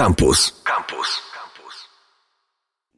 Campus. Campus.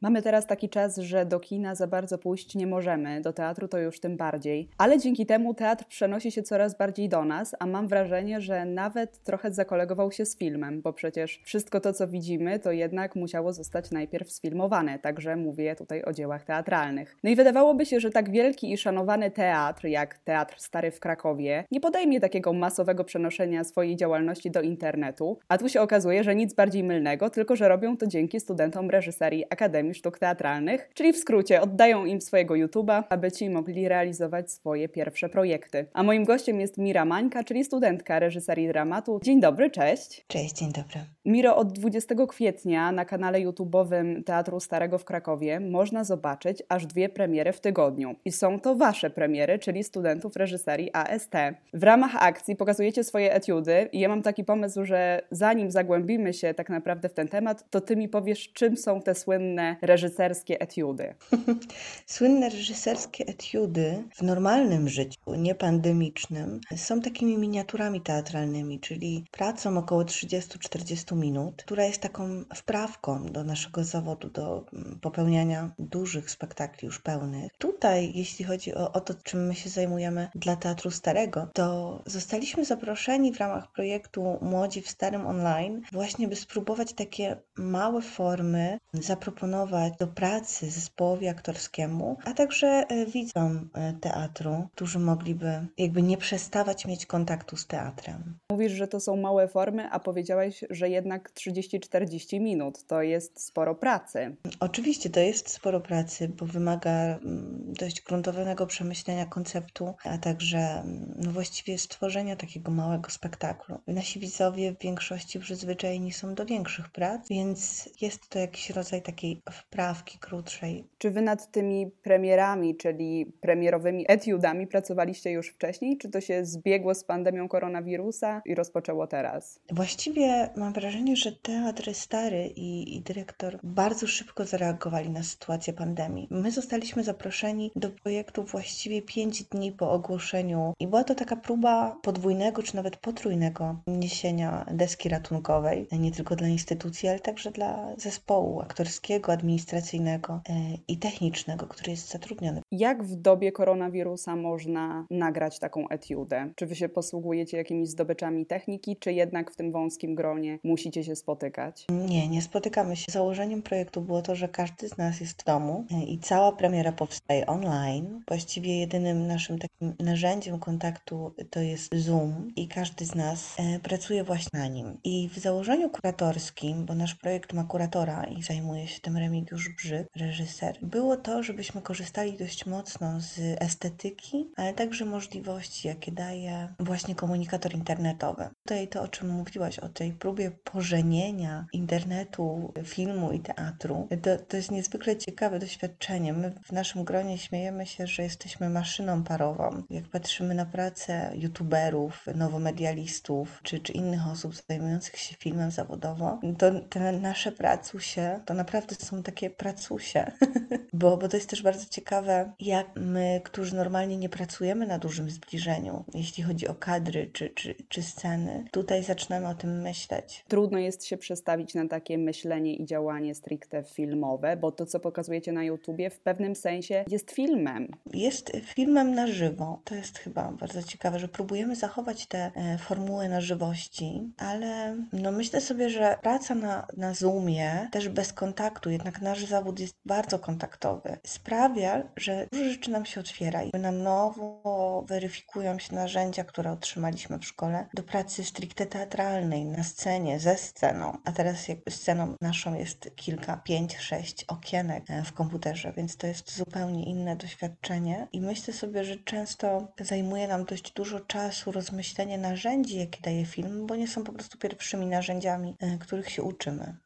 Mamy teraz taki czas, że do kina za bardzo pójść nie możemy, do teatru to już tym bardziej, ale dzięki temu teatr przenosi się coraz bardziej do nas, a mam wrażenie, że nawet trochę zakolegował się z filmem, bo przecież wszystko to, co widzimy, to jednak musiało zostać najpierw sfilmowane, także mówię tutaj o dziełach teatralnych. No i wydawałoby się, że tak wielki i szanowany teatr, jak Teatr Stary w Krakowie, nie podejmie takiego masowego przenoszenia swojej działalności do internetu, a tu się okazuje, że nic bardziej mylnego, tylko że robią to dzięki studentom reżyserii Akademii sztuk teatralnych, czyli w skrócie oddają im swojego YouTube'a, aby ci mogli realizować swoje pierwsze projekty. A moim gościem jest Mira Mańka, czyli studentka reżyserii dramatu. Dzień dobry, cześć. Cześć, dzień dobry. Miro, od 20 kwietnia na kanale YouTube'owym Teatru Starego w Krakowie można zobaczyć aż dwie premiery w tygodniu. I są to wasze premiery, czyli studentów reżyserii AST. W ramach akcji pokazujecie swoje etiudy i ja mam taki pomysł, że zanim zagłębimy się tak naprawdę w ten temat, to ty mi powiesz, czym są te słynne reżyserskie etiudy? Słynne reżyserskie etiudy w normalnym życiu, nie pandemicznym, są takimi miniaturami teatralnymi, czyli pracą około 30-40 minut, która jest taką wprawką do naszego zawodu, do mm, popełniania dużych spektakli już pełnych. Tutaj, jeśli chodzi o, o to, czym my się zajmujemy dla Teatru Starego, to zostaliśmy zaproszeni w ramach projektu Młodzi w Starym Online właśnie, by spróbować takie małe formy zaproponować do pracy zespołowi aktorskiemu, a także e, widzom e, teatru, którzy mogliby jakby nie przestawać mieć kontaktu z teatrem. Mówisz, że to są małe formy, a powiedziałaś, że jednak 30-40 minut to jest sporo pracy. Oczywiście to jest sporo pracy, bo wymaga mm, dość gruntownego przemyślenia konceptu, a także mm, no właściwie stworzenia takiego małego spektaklu. Nasi widzowie w większości przyzwyczajeni są do większych prac, więc jest to jakiś rodzaj takiej wprawki krótszej. Czy wy nad tymi premierami, czyli premierowymi etiudami pracowaliście już wcześniej? Czy to się zbiegło z pandemią koronawirusa i rozpoczęło teraz? Właściwie mam wrażenie, że teatr stary i, i dyrektor bardzo szybko zareagowali na sytuację pandemii. My zostaliśmy zaproszeni do projektu właściwie pięć dni po ogłoszeniu i była to taka próba podwójnego czy nawet potrójnego niesienia deski ratunkowej, nie tylko dla instytucji, ale także dla zespołu aktorskiego, administracyjnego e, i technicznego, który jest zatrudniony. Jak w dobie koronawirusa można nagrać taką etiudę? Czy wy się posługujecie jakimiś zdobyczami techniki, czy jednak w tym wąskim gronie musicie się spotykać? Nie, nie spotykamy się. Założeniem projektu było to, że każdy z nas jest w domu e, i cała premiera powstaje online. Właściwie jedynym naszym takim narzędziem kontaktu to jest Zoom i każdy z nas e, pracuje właśnie na nim. I w założeniu kuratorskim, bo nasz projekt ma kuratora i zajmuje się tym Remigiusz Brzyk, reżyser, było to, żebyśmy korzystali dość mocno z estetyki, ale także możliwości, jakie daje właśnie komunikator internetowy. Tutaj to, o czym mówiłaś, o tej próbie pożenienia internetu, filmu i teatru, to, to jest niezwykle ciekawe doświadczenie. My w naszym gronie śmiejemy się, że jesteśmy maszyną parową. Jak patrzymy na pracę youtuberów, nowomedialistów, czy, czy innych osób zajmujących się filmem zawodowo, to te nasze pracusie to naprawdę są takie takie pracusie, bo, bo to jest też bardzo ciekawe, jak my, którzy normalnie nie pracujemy na dużym zbliżeniu, jeśli chodzi o kadry czy, czy, czy sceny, tutaj zaczynamy o tym myśleć. Trudno jest się przestawić na takie myślenie i działanie stricte filmowe, bo to, co pokazujecie na YouTubie, w pewnym sensie jest filmem. Jest filmem na żywo. To jest chyba bardzo ciekawe, że próbujemy zachować tę e, formułę na żywości, ale no myślę sobie, że praca na, na Zoomie, też bez kontaktu, jednak na nasz zawód jest bardzo kontaktowy, sprawia, że dużo rzeczy nam się otwiera i na nowo weryfikują się narzędzia, które otrzymaliśmy w szkole do pracy stricte teatralnej, na scenie, ze sceną. A teraz jakby sceną naszą jest kilka, pięć, sześć okienek e, w komputerze, więc to jest zupełnie inne doświadczenie i myślę sobie, że często zajmuje nam dość dużo czasu rozmyślenie narzędzi, jakie daje film, bo nie są po prostu pierwszymi narzędziami, e, których się uczymy.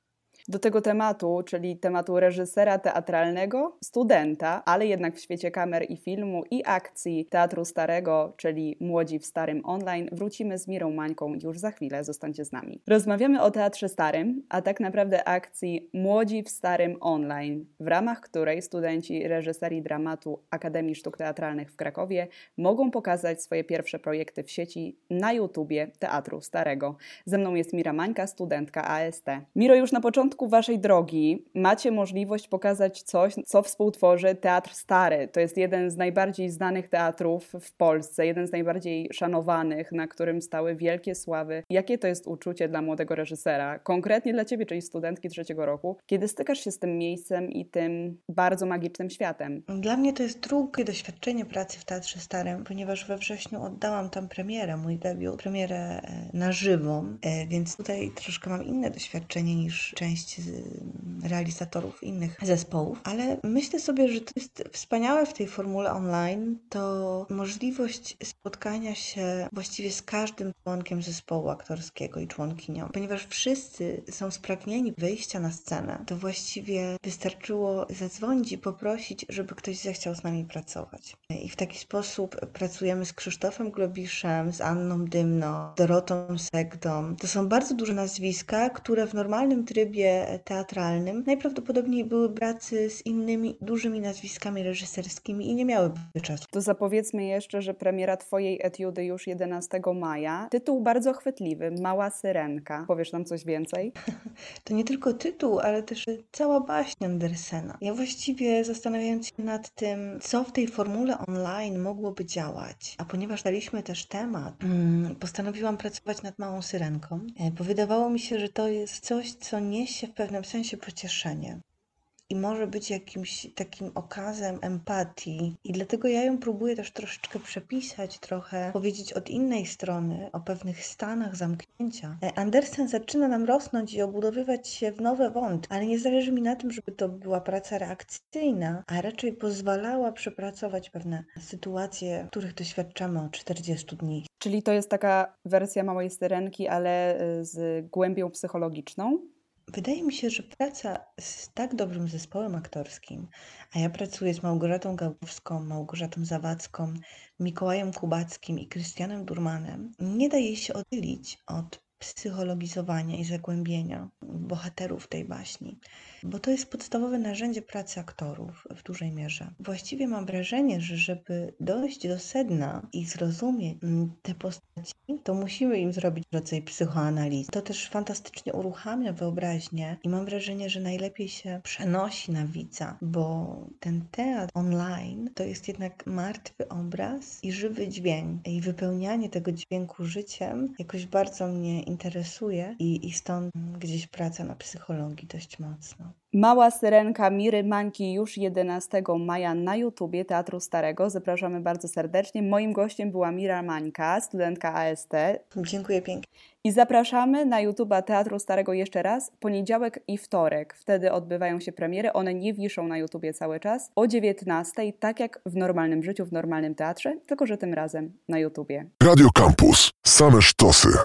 Do tego tematu, czyli tematu reżysera teatralnego, studenta, ale jednak w świecie kamer i filmu i akcji Teatru Starego, czyli Młodzi w Starym Online, wrócimy z Mirą Mańką już za chwilę. Zostańcie z nami. Rozmawiamy o Teatrze Starym, a tak naprawdę akcji Młodzi w Starym Online, w ramach której studenci reżyserii dramatu Akademii Sztuk Teatralnych w Krakowie mogą pokazać swoje pierwsze projekty w sieci na YouTubie Teatru Starego. Ze mną jest Mira Mańka, studentka AST. Miro, już na początku waszej drogi macie możliwość pokazać coś, co współtworzy Teatr Stary. To jest jeden z najbardziej znanych teatrów w Polsce, jeden z najbardziej szanowanych, na którym stały wielkie sławy. Jakie to jest uczucie dla młodego reżysera, konkretnie dla ciebie, czyli studentki trzeciego roku, kiedy stykasz się z tym miejscem i tym bardzo magicznym światem? Dla mnie to jest drugie doświadczenie pracy w Teatrze Starym, ponieważ we wrześniu oddałam tam premierę, mój debiut, premierę e, na żywo, e, więc tutaj troszkę mam inne doświadczenie niż część realizatorów innych zespołów, ale myślę sobie, że to jest wspaniałe w tej formule online, to możliwość spotkania się właściwie z każdym członkiem zespołu aktorskiego i członkinią, ponieważ wszyscy są spragnieni wyjścia na scenę, to właściwie wystarczyło zadzwonić i poprosić, żeby ktoś zechciał z nami pracować. I w taki sposób pracujemy z Krzysztofem Globiszem, z Anną Dymno, Dorotą Segdą. To są bardzo duże nazwiska, które w normalnym trybie teatralnym najprawdopodobniej były pracy z innymi dużymi nazwiskami reżyserskimi i nie miałyby czasu. To zapowiedzmy jeszcze, że premiera Twojej etiudy już 11 maja. Tytuł bardzo chwytliwy, Mała Syrenka. Powiesz nam coś więcej? To nie tylko tytuł, ale też cała baśń Andersena. Ja właściwie zastanawiając się nad tym, co w tej formule online mogłoby działać, a ponieważ daliśmy też temat, mm, postanowiłam pracować nad Małą Syrenką, e, bo wydawało mi się, że to jest coś, co niesie w pewnym sensie pocieszenie i może być jakimś takim okazem empatii. I dlatego ja ją próbuję też troszeczkę przepisać, trochę powiedzieć od innej strony o pewnych stanach zamknięcia. E, Andersen zaczyna nam rosnąć i obudowywać się w nowe wątki, ale nie zależy mi na tym, żeby to była praca reakcyjna, a raczej pozwalała przepracować pewne sytuacje, których doświadczamy od 40 dni. Czyli to jest taka wersja małej syrenki, ale y, z głębią psychologiczną? Wydaje mi się, że praca z tak dobrym zespołem aktorskim, a ja pracuję z Małgorzatą Gałowską, Małgorzatą Zawadzką, Mikołajem Kubackim i Krystianem Durmanem, nie da jej się oddzielić od psychologizowania i zagłębienia bohaterów tej baśni, bo to jest podstawowe narzędzie pracy aktorów w dużej mierze. Właściwie mam wrażenie, że żeby dojść do sedna i zrozumieć te postaci, to musimy im zrobić rodzaj psychoanalizy. To też fantastycznie uruchamia wyobraźnię i mam wrażenie, że najlepiej się przenosi na widza, bo ten teatr online to jest jednak martwy obraz i żywy dźwięk. I wypełnianie tego dźwięku życiem jakoś bardzo mnie interesuje i, i stąd gdzieś praca na psychologii dość mocno. Mała Syrenka Miry Mańki już 11 maja na YouTubie Teatru Starego. Zapraszamy bardzo serdecznie. Moim gościem była Mira Mańka, studentka AST. Dziękuję pięknie. I zapraszamy na YouTuba Teatru Starego jeszcze raz, poniedziałek i wtorek. Wtedy odbywają się premiery, one nie wiszą na YouTubie cały czas, o 19, tak jak w normalnym życiu, w normalnym teatrze, tylko że tym razem na YouTubie. Radio Campus. Same sztosy.